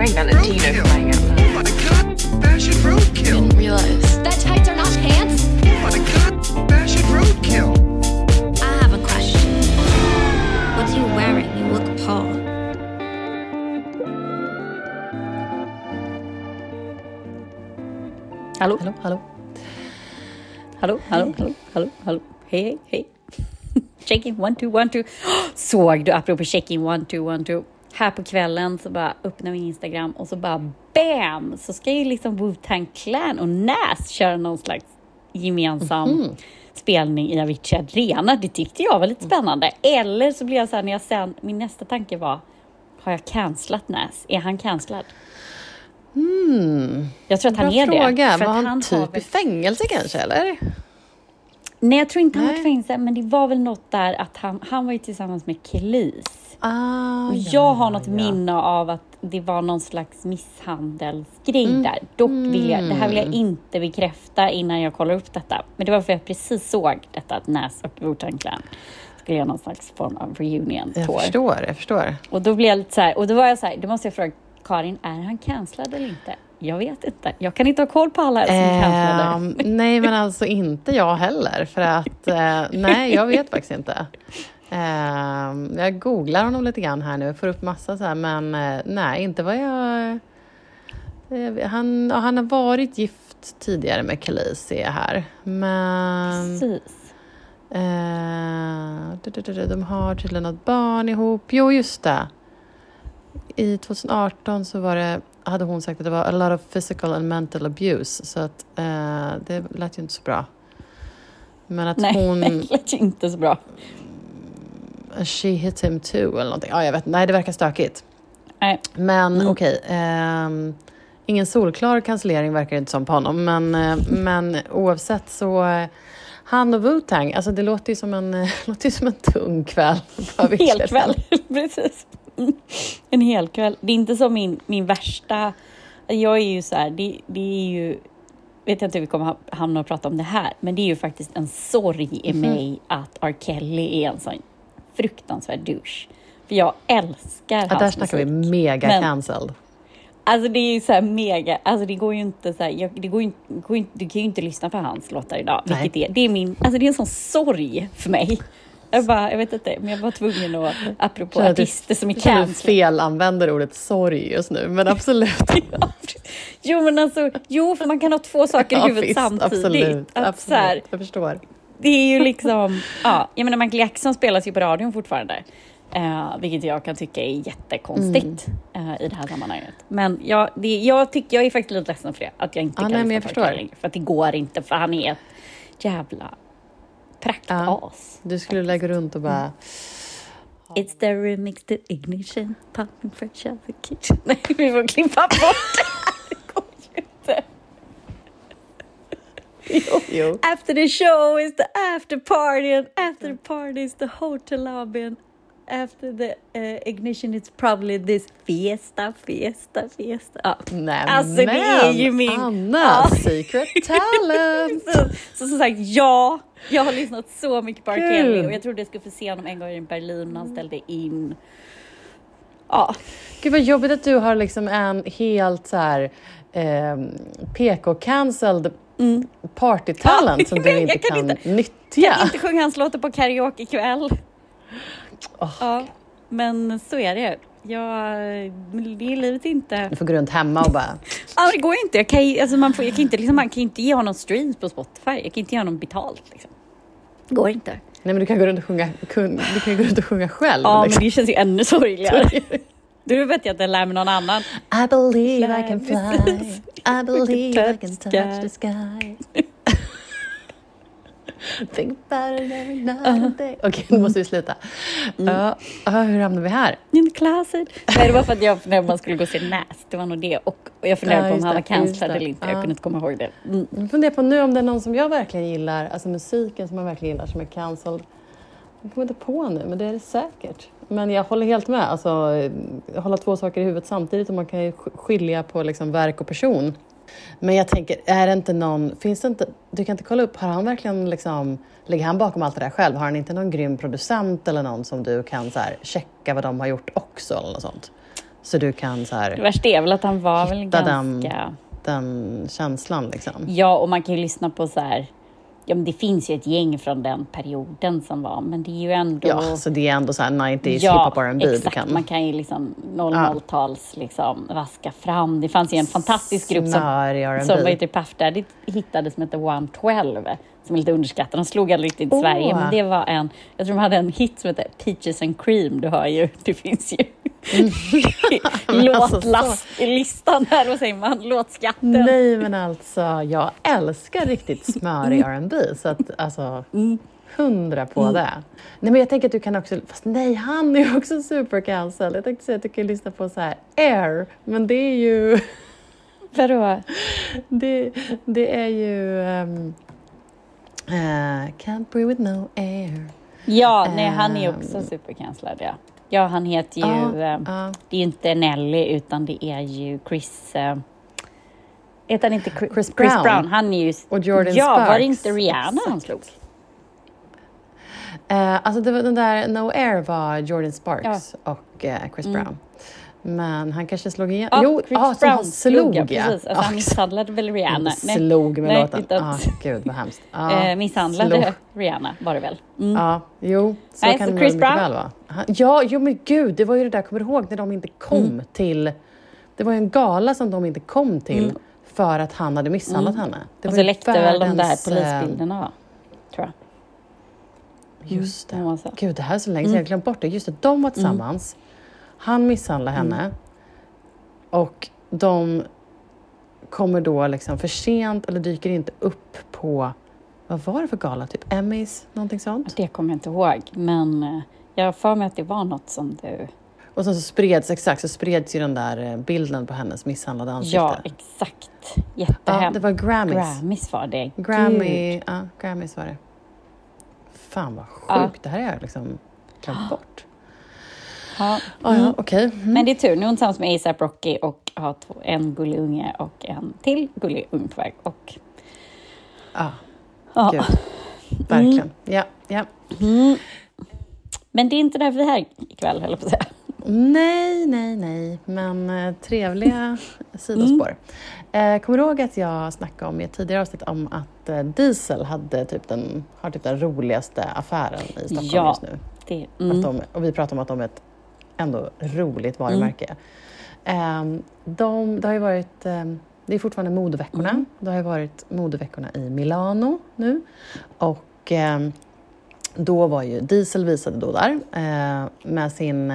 bikini nu för crying out loud. Oh my god, fashion roadkill. Didn't realize. That tights are not pants? Oh my god, fashion roadkill. I have a question. What are you wearing? You look Paul. Hallå, hallå, hallå. Hallå, hallå, hallå, hallå, hallå. Hej, hej, hej. Check-in, one, two, one, two. Såg du, apropå check-in, one, two, one, two. Här på kvällen så bara öppnar min Instagram och så bara BAM! Så ska ju liksom Wu-Tang Clan och Nas köra någon slags gemensam spelning i Avicii Arena. Det tyckte jag var lite spännande. Eller så blev jag så här när jag sen, min nästa tanke var, har jag cancelat Nas? Är han cancellad? Jag tror att han Bra är det. fråga. för Var han, har typ väl- i fängelse kanske, eller? Nej, jag tror inte han var fängelse, men det var väl något där att han, han var ju tillsammans med Kelis. Ah, Och jag har något minne av att det var någon slags misshandelsgrej Mm. där. Dock vill jag, det här vill jag inte bekräfta innan jag kollar upp detta. Men det var för att jag precis såg detta att Nas och Wu-Tang Clan skulle göra någon slags form av reunion Jag tour. förstår, jag förstår. Och då blev jag lite så här, och då var jag så här, då måste jag fråga Karin, är han cancellad eller inte? Jag vet inte. Jag kan inte ha koll på alla som. Ehm, nej, men alltså inte jag heller. För att, eh, nej, jag vet faktiskt inte. Ehm, jag googlar honom lite grann här nu, får upp massa så här, men eh, nej, inte vad jag... eh, han, han har varit gift tidigare med Khalees, ser jag här. Men... Precis. Eh, du, de har tydligen något barn ihop. Jo, just det. I 2018 så var det, hade hon sagt att det var a lot of physical and mental abuse. Så att eh, det lät ju inte så bra. Men att Nej, hon... det lät ju inte så bra. She hit him too eller någonting. Ja, jag vet Nej, det verkar stökigt. Nej. Men Mm. okej. ehm, ingen solklar cancellering verkar det inte som på honom. Men, eh, men oavsett så... eh, han och Wu-Tang, alltså det låter ju som en, eh, låter som en tung kväll. på Avicii. hel kväll. Precis. Mm. En hel kväll. Det är inte som min, min värsta... Jag är ju så här, det, det är ju... Vet jag inte hur vi kommer ha- hamna och prata om det här, men det är ju faktiskt en sorg i Mhm. mig att R. Kelly är en sån fruktansvärd douche. För jag älskar Ja, hans där snackar vi musik. mega Men- cancelled. Alltså det är ju så här mega, alltså det går ju inte så här, jag, det går ju, går ju, du kan ju inte lyssna på hans låtar idag, Nej. vilket är, det är min, alltså det är en sån sorg för mig. Jag bara, jag vet inte, men jag var tvungen att, apropå du- artister som är Jag att du cancellade. fel använder ordet sorg just nu, men absolut. Ja, jo men alltså, jo för man kan ha två saker i Ja, huvudet visst, samtidigt. Absolut, att absolut. Här, Jag förstår. det är ju liksom, ja, jag menar Michael Jackson spelas ju på radion fortfarande. Eh, vilket jag kan tycka är jättekonstigt Mm. eh, i det här sammanhanget. Men jag, det, jag, tycker, jag är faktiskt lite ledsen för det, att jag inte Ja, kan nej, lyssna jag på förstår. Längre, För att det går inte, för han är ett jävla praktas. Du skulle lägga runt och bara... It's the remix to ignition, pumping fresh out the kitchen. Nej, vi får klippa bort det. Det går ju inte. Jo, jo. After the show is the after party and after the party is the hotel lobby and after the uh, ignition it's probably this fiesta, fiesta, fiesta. Ja. Nej, Alltså, det är ju min- Anna, Ja. secret talent! Så, så som sagt, ja, jag har lyssnat så mycket på R. Kelly och jag trodde jag skulle få se honom en gång i Berlin när han ställde in. Ja, Gud vad jobbigt att du har liksom en helt så här eh, PK-cancelled party-talent Ja, som jag du inte jag kan kan, inte- nyttja. kan inte sjunga hans låtar på karaoke ikväll. Ja, men så är det. Jag, det är livet inte. Du får gå runt hemma och bara... Ja, det går inte. Jag kan, alltså man, får, jag kan inte liksom, man kan ju inte ge honom streams på Spotify. Jag kan inte ge honom betalt. Liksom. Det går inte. Nej men du kan gå runt och sjunga, kun, du kan gå runt och sjunga själv. Ja, men liksom. det känns ju ännu sorgligare. Du vet jag att jag lär mig någon annan. I believe I can Fly. I believe I can touch the sky Think about it every night day Okej, nu måste vi sluta. Ja, ja, hur hamnade vi här? In the closet. Nej, det var för att jag funderade på om man skulle gå och se Nas. Det var nog det. Och, och jag funderade Ja, på om han var cancellad eller inte. Ja. Jag kunde inte komma ihåg det. Mm. Jag funderar på nu om det är någon som jag verkligen gillar, alltså musiken som man verkligen gillar som är cancelled. Jag kommer inte på nu, men det är det säkert. Men jag håller helt med. Alltså, eh, hålla två saker i huvudet samtidigt och man kan ju sk- skilja på liksom verk och person. Men jag tänker, är det inte någon, finns det inte, du kan inte kolla upp, har han verkligen liksom, ligger han bakom allt det där själv? Har han inte någon grym producent eller någon som du kan så här, checka vad de har gjort också eller något sånt? Så du kan så Det här, värsta är väl att han var väl Hitta den- ganska... den känslan liksom. Ja, och man kan ju lyssna på så här... Ja, men det finns ju ett gäng från den perioden som var, men det är ju ändå... Ja, så det är ändå så här 90s Ja, hiphop R&B exakt. kan. Man kan ju liksom 00-tals liksom vaska fram. Det fanns ju en fantastisk grupp som, som vad heter Puff Daddy hittade som hette 112, som är lite underskattad. De slog aldrig riktigt i Åh. Sverige, men det var en... Jag tror de hade en hit som heter Peaches and Cream. Du hör ju, det finns ju låtlistan här, vad säger man? Låtskatten. Nej men alltså, jag älskar riktigt smörig R&B så att alltså hundra på det. Nej men jag tänker att du kan också, fast nej han är ju också super cancel. Jag tänkte säga att du kan lyssna på så här Air, men det är ju, Vadå? det, det är ju um, Can't breathe with no air. Ja, nej, han är Ehm. också supercancellad, ja. Ja, han heter ju... Ja, eh, ja. Det är inte Nelly, utan det är ju Chris... Uh, heter han inte Chris, Chris Brown. Han är ju... Och Jordan ja, var Sparks. det inte Rihanna han slog? Eh, alltså det var den där No Air var Jordan Sparks och eh, Chris Brown. Men han kanske slog igen. Ja, jo, Chris ah, Brown han slog ja. Precis, alltså, Ah, han misshandlade väl Rihanna? Han slog med nej, låten. Ah, gud vad hemskt. Ah, eh, misshandlade slog. Rihanna var det väl? Mm. Ja, jo, så Nej, kan så det Chris mycket Brown? väl vara. Ja, jo men gud, det var ju det där, kommer du ihåg när de inte kom Mm. till... Det var ju en gala som de inte kom till för att han hade misshandlat henne. Det Mm. Och så läckte väl de där eh, polisbilderna, va? Tror jag. Just det. Mm, sa- Gud, det här är så länge sedan jag har glömt bort det. Just det, de var tillsammans. Han misshandlade henne. Och de kommer då liksom för sent eller dyker inte upp på, vad var det för gala? Typ Emmys, någonting sånt? Det kommer jag inte ihåg, men eh, jag har för mig att det var något som du... Och sen så spreds, exakt, så spreds ju den där eh, bilden på hennes misshandlade ansikte. Ja, exakt. ja, Jättehemskt. det var Grammys. Grammys var det. Gud. Grammy, ja, Grammys var det. Fan vad sjukt, Ja. det här har jag liksom glömt bort. Ja. Ah, ja, okej. Mm. Men det är tur, nu är hon tillsammans med ASAP Rocky och har två, en gullig unge och en till gullig unge på väg. Och, Ja, ja. gud. Verkligen. Ja, ja. Men det är inte därför vi är här ikväll, höll jag på att säga. Nej, nej, nej, men eh, trevliga sidospår. Eh, kommer du ihåg att jag snackade om i ett tidigare avsnitt om att eh, Diesel hade typ den, har typ den roligaste affären i Stockholm Ja. just nu? Det, mm. de, och vi pratar om att de är ett ändå roligt varumärke. Ehm, de, det har ju varit, ehm, det är fortfarande modeveckorna. Mm. Det har ju varit modeveckorna i Milano nu. Och ehm, då var ju Diesel visade då där eh, med sin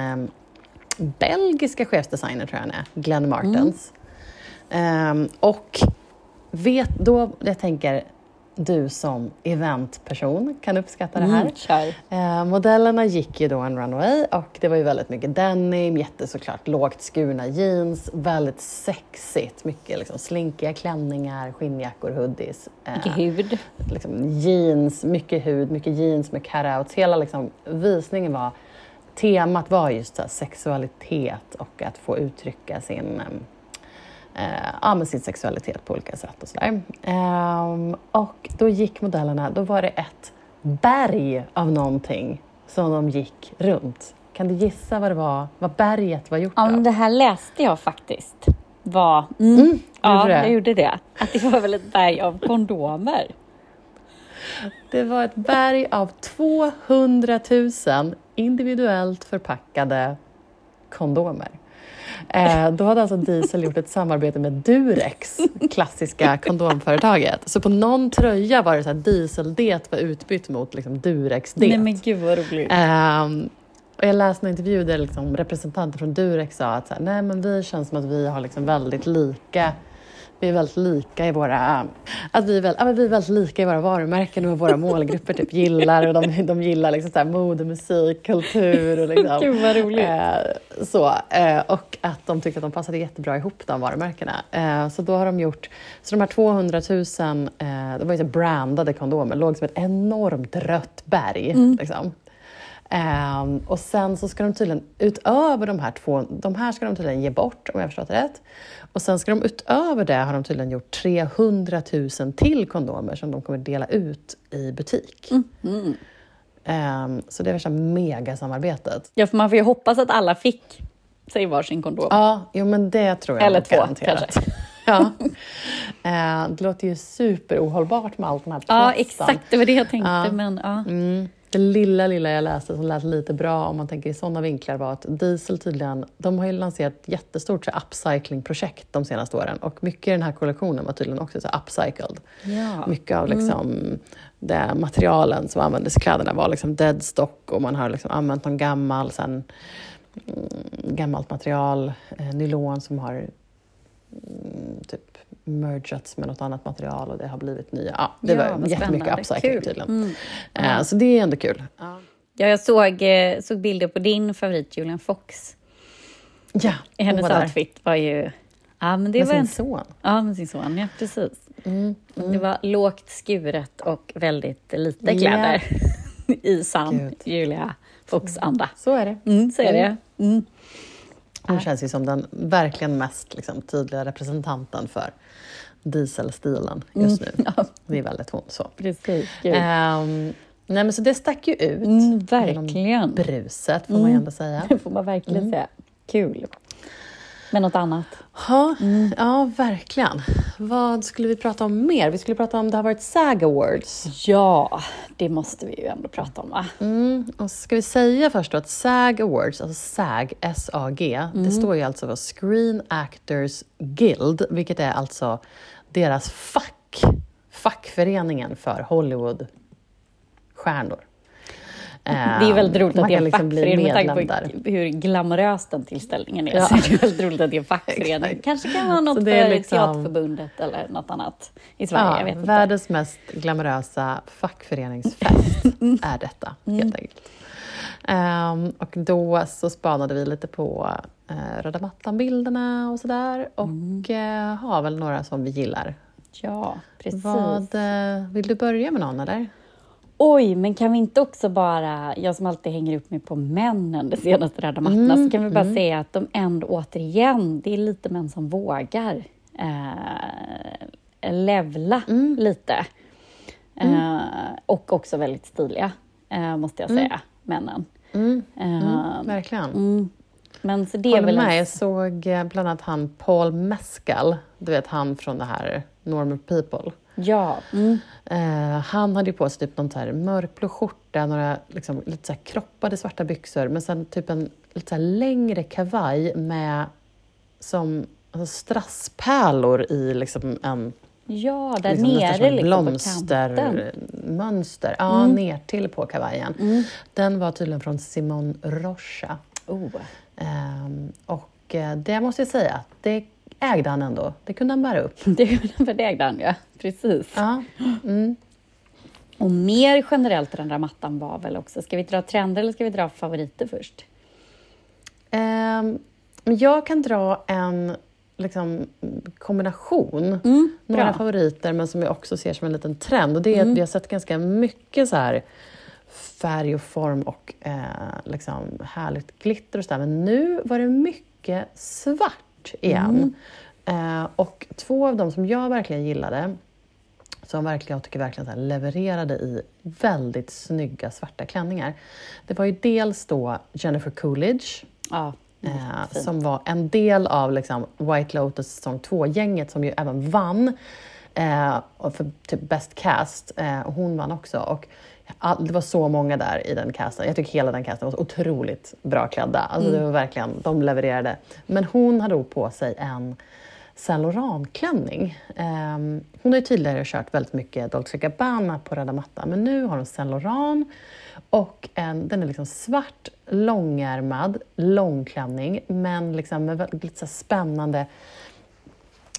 belgiska chefsdesigner tror jag han är, Glenn Martens. Ehm, och vet då, jag tänker du som eventperson kan uppskatta det här. Mm. Eh, modellerna gick ju då en runway och det var ju väldigt mycket denim, jätte såklart lågt skurna jeans, väldigt sexigt, mycket liksom slinkiga klänningar, skinnjackor, hoodies. eh, Mycket hud. liksom jeans, mycket hud, mycket jeans med cutouts. Hela liksom, visningen var, temat var just sexualitet och att få uttrycka sin eh, ja, men sin sexualitet på olika sätt och sådär. Ehm, och då gick modellerna, då var det ett berg av någonting som de gick runt. Kan du gissa vad det var, vad berget var gjort Ja, men av? det här läste jag faktiskt. Var, mm, ja, gjorde det? jag gjorde det. Att det var väl ett berg av kondomer. Det var ett berg av 200 000 individuellt förpackade kondomer. Eh, då hade alltså Diesel gjort ett samarbete med Durex, klassiska kondomföretaget. Så på någon tröja var det så här Diesel-det var utbytt mot liksom Durex-det. Nej men gud vad roligt. Ehm, och jag läste en intervju där liksom representanter från Durex sa att så här, nej, men vi känns som att vi har liksom väldigt lika vi är väldigt lika i våra, att vi är, väl, ja, vi är väldigt lika i våra varumärken och vad våra målgrupper typ gillar. Och de, de gillar liksom så här mode, musik, kultur. Och liksom, Gud vad roligt. Eh, så, eh, och att de tyckte att de passade jättebra ihop de varumärkena. Eh, så då har de gjort, så de här 200 000, eh, det var ju så brandade kondomer, låg som ett enormt rött berg. Liksom. Ehm, och sen så ska de tydligen, utöver de här två, de här ska de tydligen ge bort om jag förstått det rätt. Och sen ska de utöver det har de tydligen gjort 300 000 till kondomer som de kommer dela ut i butik. Ehm, så det är värsta megasamarbetet. Ja, för man får ju hoppas att alla fick Säg varsin kondom. Ja, jo, men det tror jag Eller två, garanterat. kanske. Ja. Eh, det låter ju superohållbart med allt den här Ja, plastan. exakt. Det var det jag tänkte. Ja. Men, ja. Mm. Det lilla, lilla jag läste som lät lite bra om man tänker i sådana vinklar var att Diesel tydligen, de har ju lanserat ett jättestort så upcycling-projekt de senaste åren och mycket i den här kollektionen var tydligen också så upcycled. Ja. Mycket av liksom, det materialen som användes i kläderna var liksom dead stock och man har liksom använt någon gammal, sen, mm, gammalt material, eh, nylon som har mm, typ mergats med något annat material och det har blivit nya. Ja, det Ja, var jättemycket upcycling tydligen. Mm. Eh, så det är ändå kul. Ja, jag såg, eh, såg bilder på din favorit Julian Fox. Ja, Hennes var outfit var ju... Ja, men det med var sin en, son. Ja, med sin son. Ja, precis. Mm, Det var lågt skuret och väldigt lite Ja. kläder i sann. Julia Fox-anda. Så är det. Mm, så är det. Mm. Hon känns ju som den verkligen mest liksom, tydliga representanten för dieselstilen just nu. Mm. Ja, Det är väldigt hon. Så. precis. Ehm, nej, men så det stack ju ut. Mm, verkligen. Bruset, får man ju ändå säga. Det får man verkligen säga. Kul. Men något annat? Ja, Mm. ja, verkligen. Vad skulle vi prata om mer? Vi skulle prata om det har varit SAG Awards. Ja, det måste vi ju ändå prata om, va? Mm, och ska vi säga först då att SAG Awards, alltså SAG, S-A-G, Mm. det står ju alltså för Screen Actors Guild, vilket är alltså deras fack, fackföreningen för Hollywoodstjärnor. Det är väldigt roligt att det är en liksom fackförening med tanke på hur glamorös den tillställningen är. Ja. Så det är väldigt roligt att det är en fackförening. Kanske kan vara något för liksom- Teaterförbundet eller något annat i Sverige. Ja, vet inte. världens mest glamorösa fackföreningsfest är detta, Mm. helt enkelt. Ehm, och då så spanade vi lite på uh, röda mattan-bilderna och sådär och Mm. eh, har väl några som vi gillar. Ja, precis. Vad, eh, vill du börja med någon eller? Oj, men kan vi inte också bara, jag som alltid hänger upp mig på männen de senaste röda mattorna, så kan vi bara säga att de ändå återigen, det är lite män som vågar eh, levla lite. Eh, och också väldigt stiliga, eh, måste jag säga, männen. Mm, Eh, verkligen. mm. Men så det är Håller väl... med, En, jag såg eh, bland annat han Paul Mescal, du vet han från det här Normal People. Ja, mm, Eh, han hade på sig typ någon så här mörkblå skjorta, några liksom, lite så kroppade svarta byxor, men sen typ en lite så längre kavaj med som alltså strasspärlor i liksom en ja där liksom nere liksom. Mm. blomstermönster. Ja, ner till på kavajen. Den var tydligen från Simone Rocha. Oh. Ehm, och eh, det måste jag säga, det ägde han ändå. Det kunde han bära upp. Det det ägde han, ja. Precis. Ja. Mm. Och mer generellt den där mattan var väl också, ska vi dra trender eller ska vi dra favoriter först? Men jag kan dra en liksom, kombination. Mm, Några favoriter, men som jag också ser som en liten trend. Och det är Mm. att vi har sett ganska mycket så här färg och form och eh, liksom härligt glitter och sådär. Men nu var det mycket svart igen. Mm. Eh, och två av dem som jag verkligen gillade, som verkligen, jag tycker verkligen så levererade i väldigt snygga svarta klänningar. Det var ju dels då Jennifer Coolidge, Ja, Eh, fint. som var en del av liksom, White Lotus säsong 2-gänget som ju även vann eh, för typ Best Cast. Eh, och hon vann också. Och all, det var så många där i den casten. Jag tycker hela den casten var så otroligt bra klädda. Alltså, Mm. det var verkligen, de levererade. Men hon hade då på sig en Saint Laurent-klänning. Eh, hon har ju tidigare kört väldigt mycket Dolce Gabbana på röda mattan, men nu har hon Saint Laurent och en, den är liksom svart, långärmad, långklänning, men liksom med väldigt, så spännande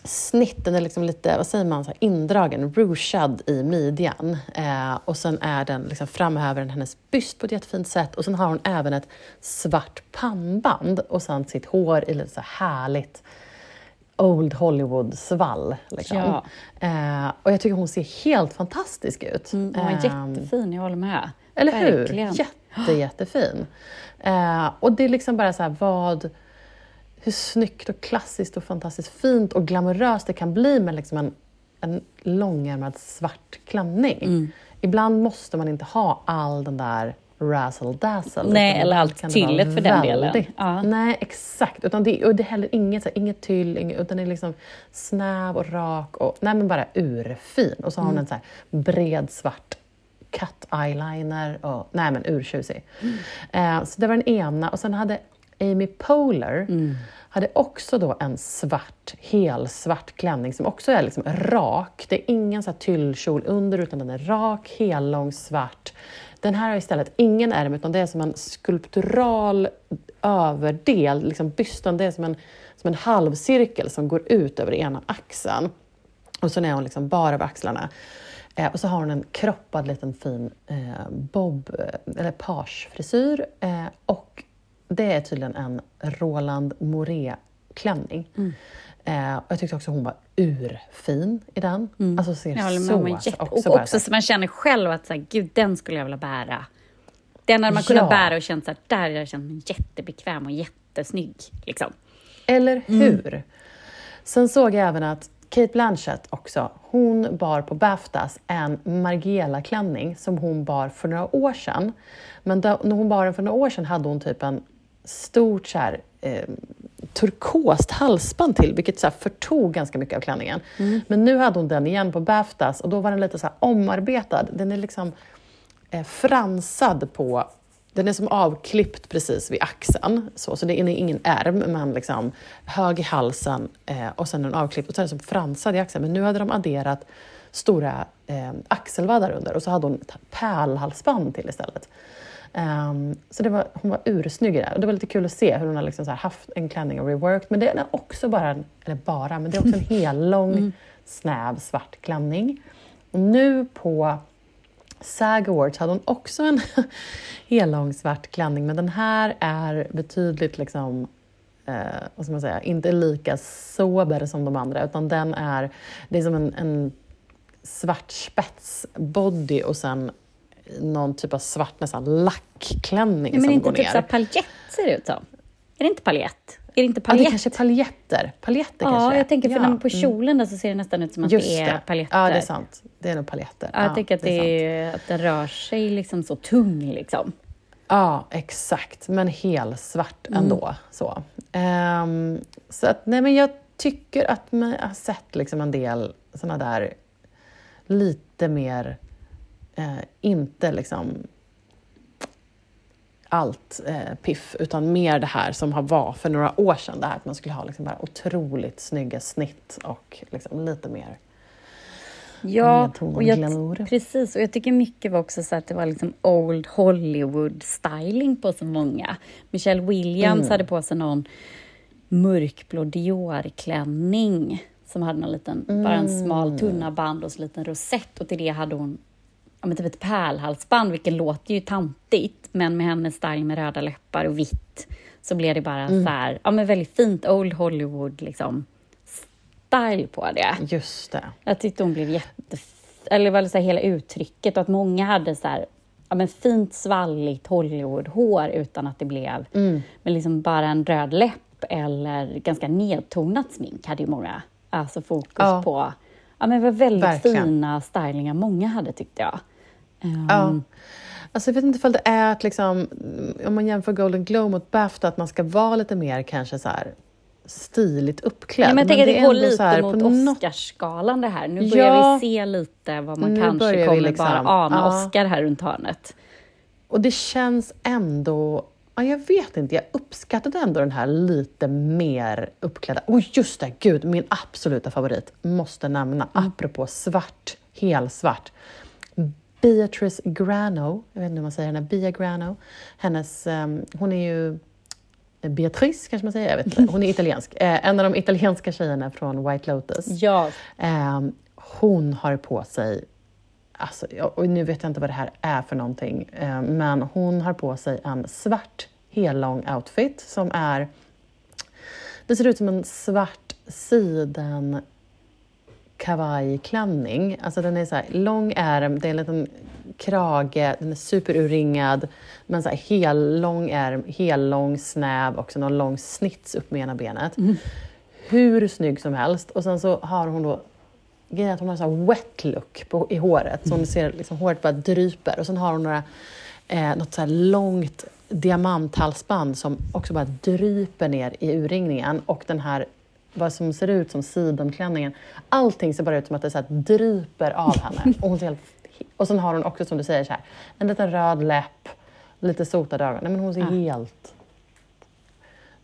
snitt. Den är liksom lite, vad säger man, så här indragen, ruchad i midjan. Eh, och sen är den, liksom framhäver den hennes byst på ett jättefint sätt. Och sen har hon även ett svart pannband och sen sitt hår i lite så här härligt Old Hollywood-svall. Liksom. Ja. Eh, och jag tycker hon ser helt fantastisk ut. Mm, hon var Ehm, jättefin, jag håller med. eller hur? Verkligen. Jätte, jättefin. Eh, och det är liksom bara så här, vad, hur snyggt och klassiskt och fantastiskt fint och glamoröst det kan bli med liksom en, en långärmad svart klänning. Mm. Ibland måste man inte ha all den där razzle dazzle. Nej, eller allt tyllet för den delen. Ja. Nej, exakt. Utan det, och det är heller inget, så här, inget tyll, inget, utan det är liksom snäv och rak och nej, men bara urfin. Och så har hon en så här bred svart cut eyeliner och nej men urtjusig. Eh, så det var den ena. Och sen hade Amy Poehler hade också då en svart, helsvart klänning som också är liksom rak. Det är ingen så här tyllkjol under utan den är rak, hellång, svart. Den här har istället ingen ärm utan det är som en skulptural överdel, liksom bysten, det är som en, som en halvcirkel som går ut över ena axeln. Och så är hon liksom bara över axlarna. Eh, och så har hon en kroppad liten fin eh, bob, eh, eller pagefrisyr. Eh, och det är tydligen en Roland Moret-klänning. Eh, och jag tyckte också hon var urfin i den. Alltså ser Jag med så... Jätte... också och också så man känner själv att så här, gud, den skulle jag vilja bära. Den hade man kunnat Ja. bära och känt så här, där hade jag känt mig jättebekväm och jättesnygg. Liksom. Eller Mm. hur? Sen såg jag även att Kate Blanchett också, hon bar på Baftas en Margiela-klänning som hon bar för några år sedan. Men då, när hon bar den för några år sedan hade hon typ en stort så här, eh, turkost halsband till, vilket så här förtog ganska mycket av klänningen. Men nu hade hon den igen på Baftas och då var den lite så här omarbetad. Den är liksom eh, fransad på den är som avklippt precis vid axeln, så, så det är ingen ärm, men liksom hög i halsen eh, och sen är den avklippt och sen är den som fransad i axeln. Men nu hade de adderat stora eh, axelvaddar under och så hade hon ett pärlhalsband till istället. Ehm, så det var, hon var ursnygg i det. Och det var lite kul att se hur hon har liksom haft en klänning och reworked. Men det är också bara, en, eller bara, men det är också en hellång snäv svart klänning. Och nu på SAG Awards hade hon också en hellång svart klänning, men den här är betydligt liksom eh, vad ska man säga, inte lika sober som de andra, utan den är, det är som en, en svart spetsbody och sen någon typ av svart nästan lackklänning Ja, men som inte går typ ner. så här paljett ser det ut som. Är det inte paljett? Är det inte ja, det paljett? kanske är paljetter. Paljetter Ja, kanske jag tänker för ja. när man på mm. kjolen där så ser det nästan ut som att Just det är paljetter. Ja, det är sant. Det är nog paljetter. Ja, jag tänker att, det det är, att den rör sig liksom så tung. Liksom. Ja, exakt. Men helsvart Mm. ändå. Så, Ehm, så att, nej, men jag tycker att man har sett liksom en del såna där lite mer, eh, inte liksom allt eh, piff, utan mer det här som har var för några år sedan. Det här att man skulle ha liksom bara otroligt snygga snitt och liksom lite mer Ja, och jag, precis. Och jag tycker mycket var också så att det var liksom old Hollywood-styling på så många. Michelle Williams Mm. hade på sig någon mörkblå Dior-klänning som hade någon liten, bara en Mm. smal tunna band och så liten rosett och till det hade hon ja, men typ ett pärlhalsband, vilket låter ju tantigt, men med hennes style med röda läppar och vitt så blev det bara Mm. så här, ja men väldigt fint old Hollywood liksom style på det. Just det. Jag tyckte hon blev jätte... Eller var så här hela uttrycket och att många hade så här, ja, men fint svalligt Hollywood-hår utan att det blev Mm. men liksom bara en röd läpp eller ganska nedtonat smink hade ju många alltså fokus Ja. på. Ja, men det var väldigt Verkligen. fina stylingar många hade tyckte jag. Ehm, Ja. Alltså jag vet inte ifall det är att liksom, om man jämför Golden Globe mot Bafta, att man ska vara lite mer kanske så här stiligt uppklädd. Ja, men jag tänker att det är går här lite på mot Oscarsgalan det här. Nu börjar Ja. vi se lite vad man Nu kanske kommer liksom- bara ana ja. Oscar här runt hörnet. Och det känns ändå... Ja, jag vet inte, jag uppskattade ändå den här lite mer uppklädda... Och just det, gud, min absoluta favorit måste nämna, Mm. apropå svart, helsvart. Beatrice Grano, jag vet inte hur man säger henne, Bia Grano. Hennes, ehm, hon är ju Beatrice kanske man säger, jag vet inte. Hon är italiensk. Eh, en av de italienska tjejerna från White Lotus. Ja, Ehm, hon har på sig, alltså, och nu vet jag inte vad det här är för någonting, eh, men hon har på sig en svart hellång outfit som är, det ser ut som en svart siden kavajklänning. Alltså den är så här lång ärm, det är en liten krage, den är superurringad, men så här hel lång ärm, hel lång snäv, också någon lång snits upp med ena benet. Hur snygg som helst. Och sen så har hon då Grejen att hon har så här wet look på, i håret, så hon ser liksom håret bara dryper. Och sen har hon några eh, något så långt diamanthalsband som också bara dryper ner i urringningen och den här vad som ser ut som sidenklänningen. Allting ser bara ut som att det så här dryper av henne. Och, hon ser helt, och sen har hon också, som du säger, så här, en liten röd läpp, lite sotade ögon. Nej, men hon ser helt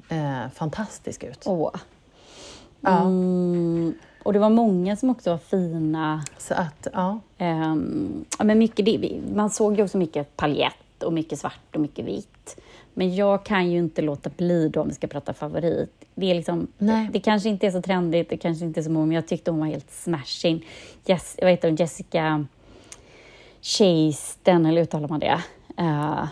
eh, fantastisk ut. Åh. Ja. Mm, och det var många som också var fina. Så att, ja. Ja, men mycket, man såg ju också mycket paljett och mycket svart och mycket vitt. Men jag kan ju inte låta bli då om vi ska prata favorit. Det, är liksom, Nej. det kanske inte är så trendigt, det kanske inte är så många, men jag tyckte hon var helt smashing. Yes, vad heter hon? Jessica Chasten, eller uttalar man det? Eh,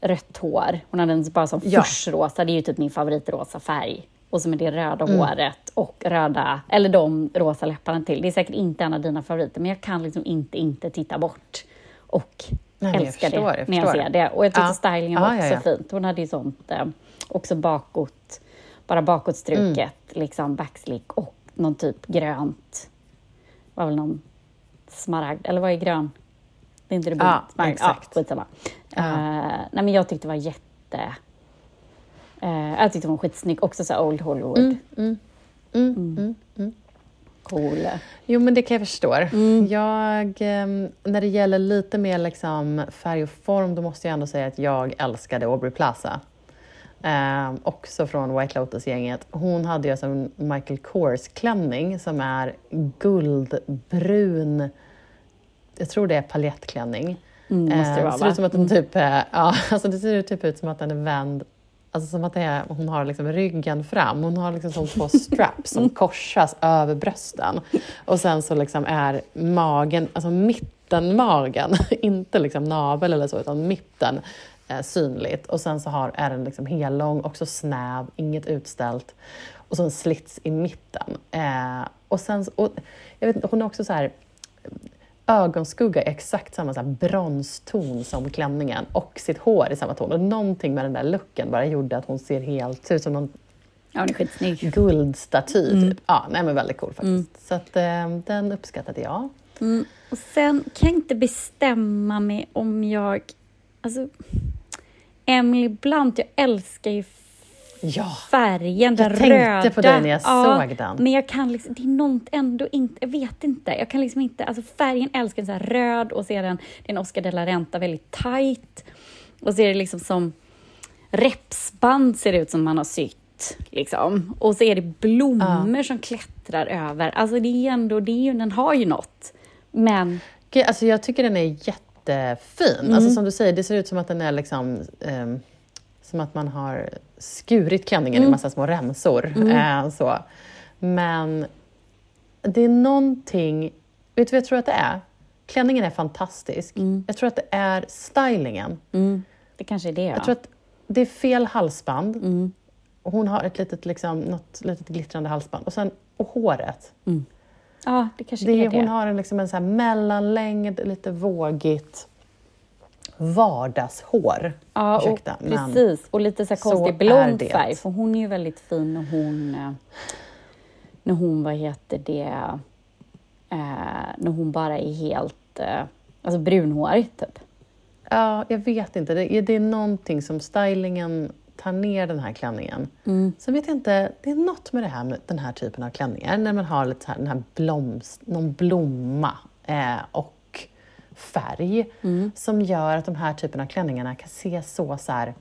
rött hår. Hon hade en bara som Ja. fuchsrosa, det är ju typ min favoritrosa färg. Och så med det röda Mm. håret och röda, eller de rosa läpparna till. Det är säkert inte en av dina favoriter, men jag kan liksom inte inte titta bort. Och Nej, men jag älskar förstår, det när jag ser det. Och jag tyckte Ja. stylingen var ja, också ja. fint. Hon hade ju sånt, eh, också bakåt, bara bakåtstruket, liksom backslick och någon typ grönt, var väl någon smaragd, eller vad är grön? Det är inte det Ja, smaragd. exakt. Ja, skitsamma. Ja. Eh, nej, men jag tyckte det var jätte... eh, jag tyckte hon var skitsnygg, också så old Hollywood. Mm, mm, mm, mm. Cool. Jo, men det kan jag förstå. Mm. Jag, ehm, när det gäller lite mer liksom färg och form, då måste jag ändå säga att jag älskade Aubrey Plaza. Ehm, också från White Lotus-gänget. Hon hade ju alltså en Michael Kors-klänning som är guldbrun, jag tror det är paljettklänning. Mm, måste det Eh, vara, ser va? ut som att den typ är, ja, alltså det ser typ ut som att den är vänd Alltså som att det är, hon har liksom ryggen fram. Hon har liksom som två straps som korsas över brösten. Och sen så liksom är magen, alltså mittenmagen, inte liksom navel eller så, utan mitten eh, synligt. Och sen så har, är den liksom hellång, också snäv, inget utställt. Och så en slits i mitten. Eh, och sen, och, jag vet inte, hon är också så här ögonskugga i exakt samma så här bronston som klänningen och sitt hår i samma ton. Och någonting med den där looken bara gjorde att hon ser helt, ut som någon Ja, hon är skitsnygg. guldstaty. Mm. Typ. Ja, nej, men väldigt cool faktiskt. Så att, eh, den uppskattade jag. Mm. Och sen kan jag inte bestämma mig om jag... Alltså, Emily Blunt, jag älskar ju Ja, färgen, den Jag tänkte röda. på dig när jag såg den. Men jag kan liksom, det är något ändå inte, jag vet inte. Jag kan liksom inte, alltså färgen älskar den så här röd och så är den, det är en Oscar de la Renta väldigt tight. Och så är det liksom som repsband ser det ut som man har sytt. Liksom. Och så är det blommor som klättrar över. Alltså det är ändå, det är ju, den har ju något. Men Gud, alltså jag tycker den är jättefin. Mm. Alltså som du säger, det ser ut som att den är liksom ehm, som att man har skurit klänningen Mm. i massa små remsor. Eh, så. Men det är någonting, vet du vad jag tror att det är? Klänningen är fantastisk. Mm. Jag tror att det är stylingen. det kanske är det. Ja. Jag tror att det är fel halsband. Mm. Hon har ett litet, liksom, något litet glittrande halsband. Och, sen, och håret. ja, det kanske Det, är är- det. hon har en, liksom en så här mellanlängd, lite vågigt vardagshår. Ja, och Ursäkta, precis. Och lite så konstig blond färg, för hon är ju väldigt fin när hon... eh, När hon, vad heter det... Eh, när hon bara är helt... Eh, alltså brunhårig, typ. Ja, jag vet inte. Det är, det är någonting som stylingen tar ner den här klänningen. Mm. Sen vet jag inte, det är något med det här med den här typen av klänningar, när man har lite så här, den här blomst, någon blomma eh, och färg, Mm. som gör att de här typen av klänningarna kan se så, så här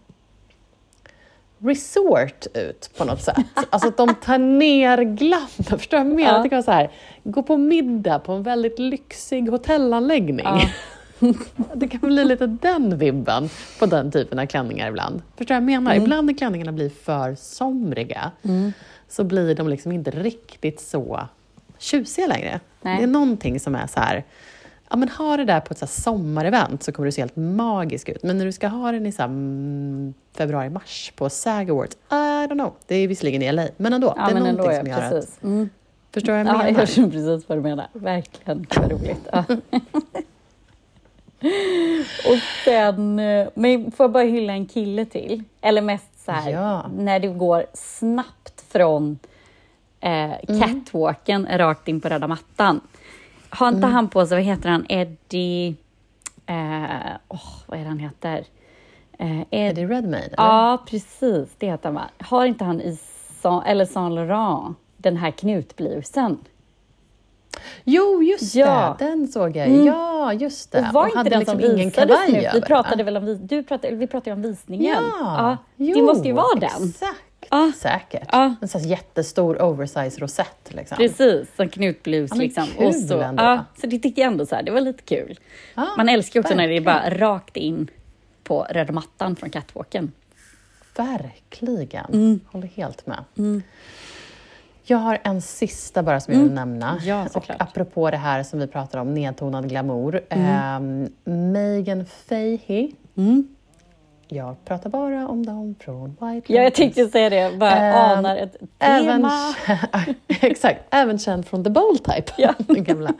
resort ut på något sätt. Alltså att de tar ner glammen. Förstår du vad jag menar? Ja. Det kan vara så här, gå på middag på en väldigt lyxig hotellanläggning. Ja. Det kan bli lite den vibben på den typen av klänningar ibland. Förstår du vad jag menar? Mm. Ibland när klänningarna blir för somriga så blir de liksom inte riktigt så tjusiga längre. Nej. Det är någonting som är så här, ja men ha det där på ett så sommarevent så kommer du se helt magisk ut. Men när du ska ha den i så mm, februari-mars på SAG Awards, I don't know. Det är visserligen i LA, men ändå. Ja, det är men någonting ändå, som ja, gör att... precis. Mm. Förstår du vad jag Ja, menar? jag förstår precis vad du menar. Verkligen, vad roligt. Ja. Och sen, eh, men får jag bara hylla en kille till? Eller mest så här, Ja. när det går snabbt från eh, catwalken rakt in på röda mattan. Har inte han på sig, vad heter han, Eddie... Eh, åh, vad är det han heter? Eh, Ed- Eddie Redmayne? Ja, precis. Det heter han va? Har inte han i Saint, eller Saint Laurent den här knutblusen? Jo, just Ja. det. Den såg jag. Mm. Ja, just det. Och var inte hade den liksom som ingen kavaj nu? Vi över, pratade väl om, du pratade, vi pratade om visningen. Ja, det jo, måste ju vara den. Exakt. Ja. Säkert. Ja. En sån jättestor oversize rosett. Liksom. Precis, som knutblus. Ja, liksom. kul och så, ändå. ja, så det tyckte jag ändå så här, det var lite kul. Man älskar också när det är verkligen. bara rakt in på röda mattan från catwalken. Verkligen. Mm. Håller helt med. Jag har en sista bara som jag vill nämna. Mm. Ja, och. Mm. apropå det här som vi pratar om, nedtonad glamour. Um, Megan Fahey. Jag pratar bara om dem från White Mm. Ja, jag Lotus. tänkte säga det, bara Ehm, anar ett Även, tema. exakt, även känd från The Bold Type, Ja. den gamla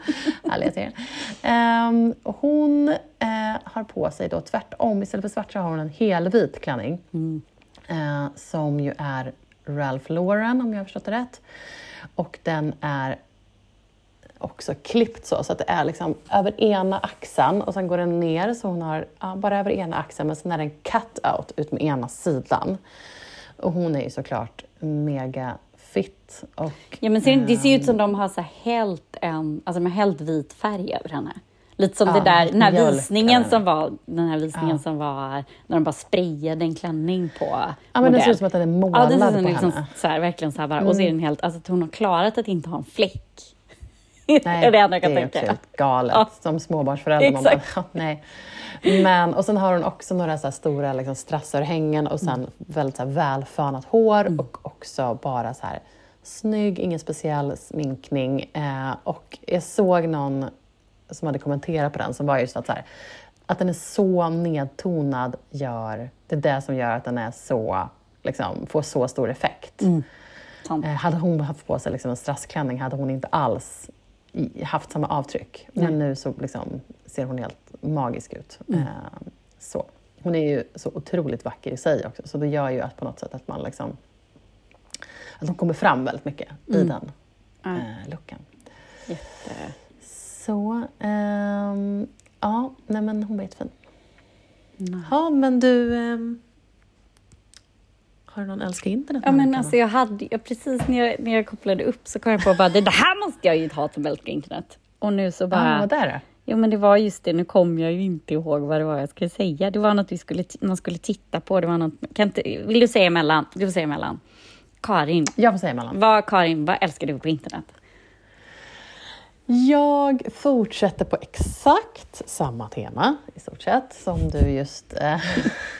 härliga serien. Och hon eh, har på sig då tvärtom, istället för svart så har hon en helvit klänning. Mm. Eh, som ju är Ralph Lauren om jag har förstått det rätt. Och den är också klippt så, så att det är liksom över ena axeln och sen går den ner så hon har ja, bara över ena axeln men sen är det en cut-out ut med ena sidan. Och hon är ju såklart mega fit och Ja, men ser, det ser ju ut ehm, som de har så hällt en, alltså de har hällt vit färg över henne. Lite som Ja, det där, den här mjölk visningen som var, den här visningen Ja. som var när de bara sprayade en klänning på Ja men det modell. ser ut som att den är Ja, målad det ser ut på som liksom, henne. så här, verkligen så här bara, och så är den helt, alltså att hon har klarat att inte ha en fläck. Nej, det är det enda jag kan det är tänka. också helt galet. Ja. Som småbarnsförälder. Bara, Exakt. ja, nej. Men, och sen har hon också några så stora liksom, strassörhängen och sen Mm. väldigt så här, välfönat hår och också bara så här snygg, ingen speciell sminkning. Eh, och jag såg någon som hade kommenterat på den som var just att så här, att den är så nedtonad gör, det är det som gör att den är så, liksom, får så stor effekt. Sant. Eh, hade hon haft på sig liksom en strassklänning hade hon inte alls haft samma avtryck. Men nu så liksom ser hon helt magisk ut. Mm. Eh, så. Hon är ju så otroligt vacker i sig också, så det gör ju att på något sätt att man liksom att hon kommer fram väldigt mycket i den Mm. Eh, looken. Jätte... Så, ehm, ja, nej men hon var jättefin. Ja, men du... har du någon älskar internet? Ja, men alltså jag hade, jag, precis när jag, när jag kopplade upp så kom jag på bara, det här måste jag ju ha som älskar internet. Och nu så bara... Ja, vad där då? Jo, men det var just det. Nu kommer jag ju inte ihåg vad det var jag skulle säga. Det var något vi skulle, man skulle titta på. Det var något, kan inte, vill du säga emellan? Du får säga emellan. Karin, Jag får säga emellan. vad, Karin, vad älskar du på internet? Jag fortsätter på exakt samma tema i stort sett som du just eh,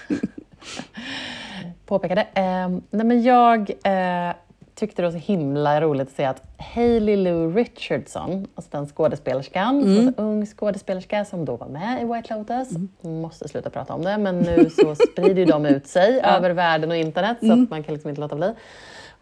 påpekade. Eh, nej men jag eh, tyckte det var så himla roligt att se att Hailey Lou Richardson, alltså den skådespelerskan, som var så ung skådespelerska som då var med i White Lotus, måste sluta prata om det, men nu så sprider ju de ut sig över världen och internet så att man kan liksom inte låta bli.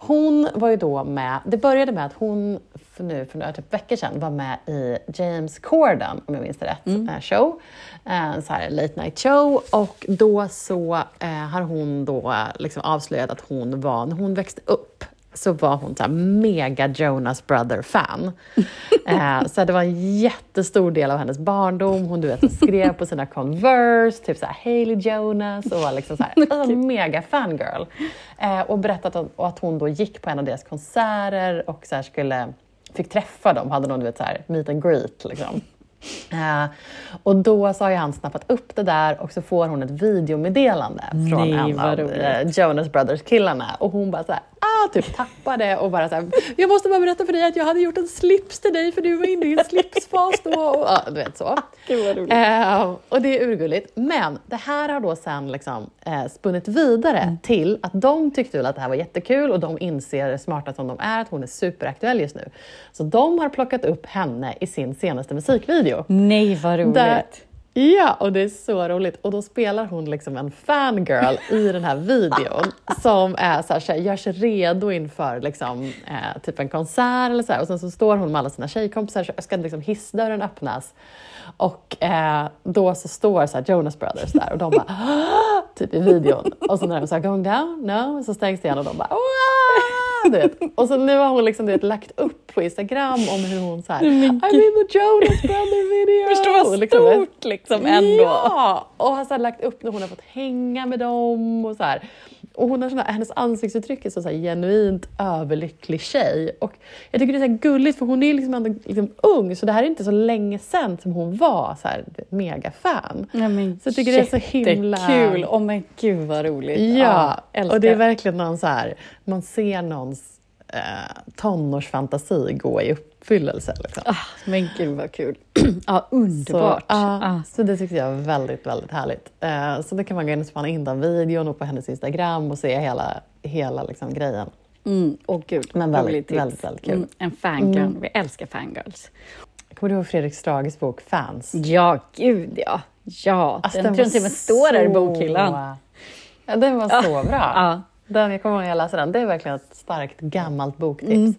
Hon var ju då med, det började med att hon för nu för några typ veckor sedan var med i James Corden, om jag minns det rätt, eh, show. Eh, En så här late night show. Och då så eh, har hon då eh, liksom avslöjat att hon var, när hon växte upp, så var hon så mega Jonas Brother-fan. Eh, så det var en jättestor del av hennes barndom. Hon du vet, skrev på sina Converse, typ så här Hailey Jonas och var liksom så här, alltså, mega fangirl. Eh, och berättat att, och att hon då gick på en av deras konserter och så skulle, fick träffa dem, hade någon du vet, så här, meet and greet. Liksom. Eh, och då så har ju han snappat upp det där och så får hon ett videomeddelande från Nej, en av eh, Jonas Brothers killarna och hon bara så här, ah, typ tappade och bara så här, jag måste bara berätta för dig att jag hade gjort en slips till dig för du var inne i en slipsfas då. Och, ja, du vet så. Eh, och det är urgulligt. Men det här har då sen liksom, eh, spunnit vidare Mm. till att de tyckte väl att det här var jättekul och de inser, smarta som de är, att hon är superaktuell just nu. Så de har plockat upp henne i sin senaste musikvideo. Nej, vad roligt. Där, ja, och det är så roligt. Och då spelar hon liksom en fangirl i den här videon som är så här, så här, gör sig redo inför liksom, eh, typ en konsert eller så här. Och sen så står hon med alla sina tjejkompisar så ska liksom hissdörren öppnas. Och eh, då så står så här Jonas Brothers där och de bara typ i videon. Och så när de så här going down, no, så stängs det igen och de bara "Wow!" Du vet. Och så nu har hon liksom, du vet, lagt upp på Instagram om hur hon så här, I'm in the Jonas Brother video. Förstå vad Liksom, stort liksom ändå. Ja, och har så här lagt upp när hon har fått hänga med dem och så här. Och hon har såna, hennes ansiktsuttryck är så, så genuint överlycklig tjej. Och jag tycker det är så gulligt för hon är liksom ändå liksom ung så det här är inte så länge sedan som hon var så här, megafan. Nej, men Så jag tycker det är så himla- Kul! Åh men gud vad roligt. Ja, älskar. och det är verkligen någon så här, man ser någons eh, tonårsfantasi gå i uppfyllelse. Liksom. Ah, men gud vad kul. ja, underbart. Så, ja, Ah. så det tyckte jag var väldigt, väldigt härligt. Eh, så det kan man gå in och spana in den videon och på hennes Instagram och se hela, hela liksom, grejen. Mm, åh gud, Men väldigt, väldigt, väldigt kul. Mm, en fangirl. Vi älskar fangirls. Kommer du ihåg Fredrik Strages bok Fans? Ja, gud ja. Ja, Alltså, den, tror jag till och med står där i bokhyllan. Ja, den var så bra. Den, jag kommer ihåg när jag läste den. Det är verkligen ett starkt gammalt boktips. Mm.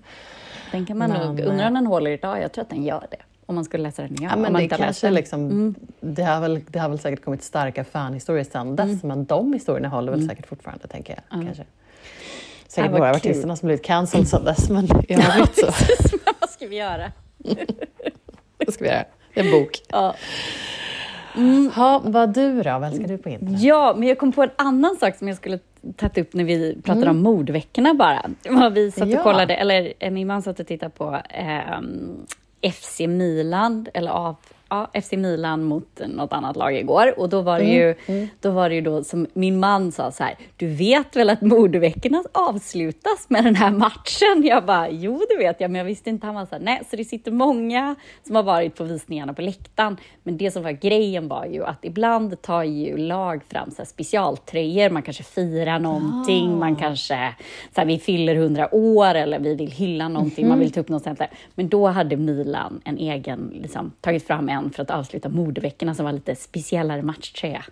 Den kan man Men, nog... Undrar om den håller idag? Jag tror att den gör det. Om man skulle läsa den igen. Ja, men det, kanske liksom, det, har väl, det har väl säkert kommit starka fanhistorier sedan dess, men de historierna håller väl säkert fortfarande, tänker jag. Kanske. Säkert några av artisterna som blivit cancelled sedan dess, men i övrigt så Vad ska vi göra? vad ska vi göra. En bok. Ja. Ha, vad du då? Vad älskar du på internet? Ja, men jag kom på en annan sak som jag skulle tagit upp när vi pratade om mordveckorna bara. Vi satt och Ja. kollade, eller eh, min man satt och tittade på ehm, FC Milan, eller av, ja, FC Milan mot något annat lag igår. Och då var det ju, då var det ju då som min man sa så här, du vet väl att mordveckorna avslutas med den här matchen? Jag bara, jo det vet jag, men jag visste inte. Han var så här, nej, så det sitter många som har varit på visningarna på läktaren. Men det som var grejen var ju att ibland tar ju lag fram så här specialtröjor, man kanske firar någonting, man kanske, så här, vi fyller 100 år eller vi vill hylla någonting, man vill ta upp något sånt där. Men då hade Milan en egen, liksom, tagit fram en för att avsluta mordveckorna som var lite speciellare matchtröja.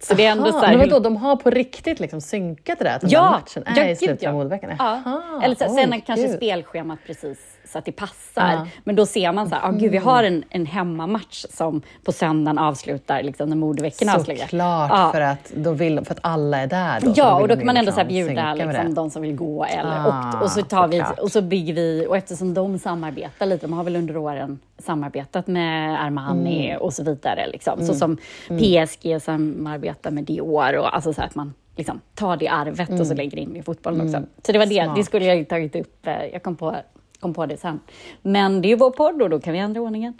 Så det är ändå så här, men vadå, de har på riktigt liksom synkat det där? Att den Ja, där matchen är ja, i gud, slutet ja. av modveckan? Ja. Eller så, sen oj, kanske gud. spelschemat precis så att det passar. Ja. Men då ser man så här, ah, gud, vi har en, en hemmamatch som på söndagen avslutar liksom, när mordveckorna avslutar. Såklart, Ja. för, att då vill, för att alla är där. Då, Ja, vill och då kan man ändå så här liksom bjuda liksom, de som vill gå. Eller, Ah, och, och, så tar vi, och så bygger vi, och eftersom de samarbetar lite, de har väl under åren samarbetat med Armani Mm. och så vidare. Liksom. Så som PSG samarbetar med Dior, och alltså så att man liksom tar det arvet och så lägger in i fotbollen också. Så det var det, det Mm. Skulle jag tagit upp, eh, jag kom på, kom på det sen. Men det är ju vår podd och då kan vi ändra ordningen.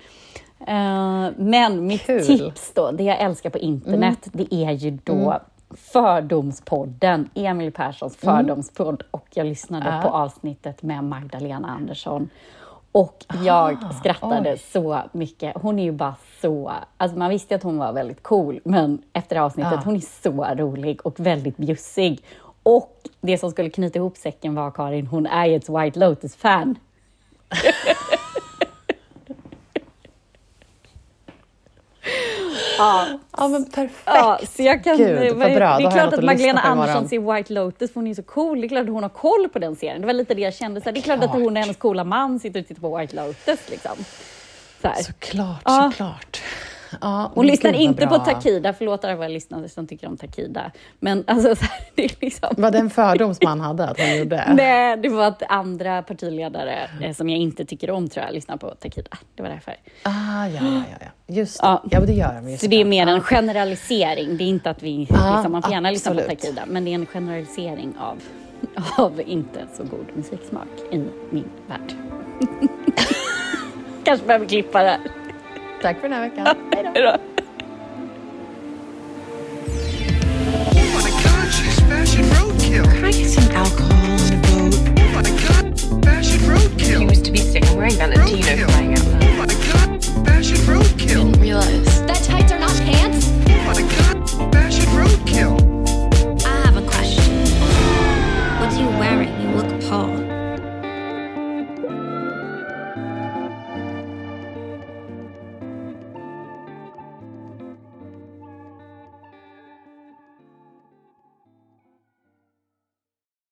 Eh, men mitt Kul. tips då, det jag älskar på internet, det är ju då Fördomspodden, Emil Perssons fördomspodd. Och jag lyssnade Ja. på avsnittet med Magdalena Andersson. Och jag skrattade oj. så mycket. Hon är ju bara så... Alltså man visste att hon var väldigt cool, men efter avsnittet, Ja. hon är så rolig och väldigt bjussig. Och det som skulle knyta ihop säcken var Karin, hon är ju ett White Lotus-fan. Ja, Ja, men perfekt. Ja, så jag kan, Gud, vad bra. det är klart att att Magdalena. Andersson ser White Lotus, för hon är så cool. Det är klart att hon har koll på den serien. Det var lite det jag kände. Så det är klart att Klart. hon och hennes coola man sitter och tittar på White Lotus. Liksom. Så här. Såklart, Ja. såklart. Ja, men lyssnar inte på bra. Takida, förlåt alla lyssnare som tycker om Takida. Men alltså, så här, det är liksom... Var det en fördom som han hade att hon gjorde? Nej, det var att andra partiledare eh, som jag inte tycker om tror jag lyssnar på Takida. Det var därför. Ah, ja, ja, ja. Just det. Ja. Ja, det gör de ju Så det är mer en Ja. generalisering. Det är inte att vi... Ja, liksom, man får gärna lyssna på. Takida, men det är en generalisering av, av inte så god musiksmak i min värld. Kanske behöver klippa det här. Takk for denne da. He was to be. I'm wearing Valentino flying out loud. Oh my god, fashion roadkill. Realize that tights are not pants. Oh my god.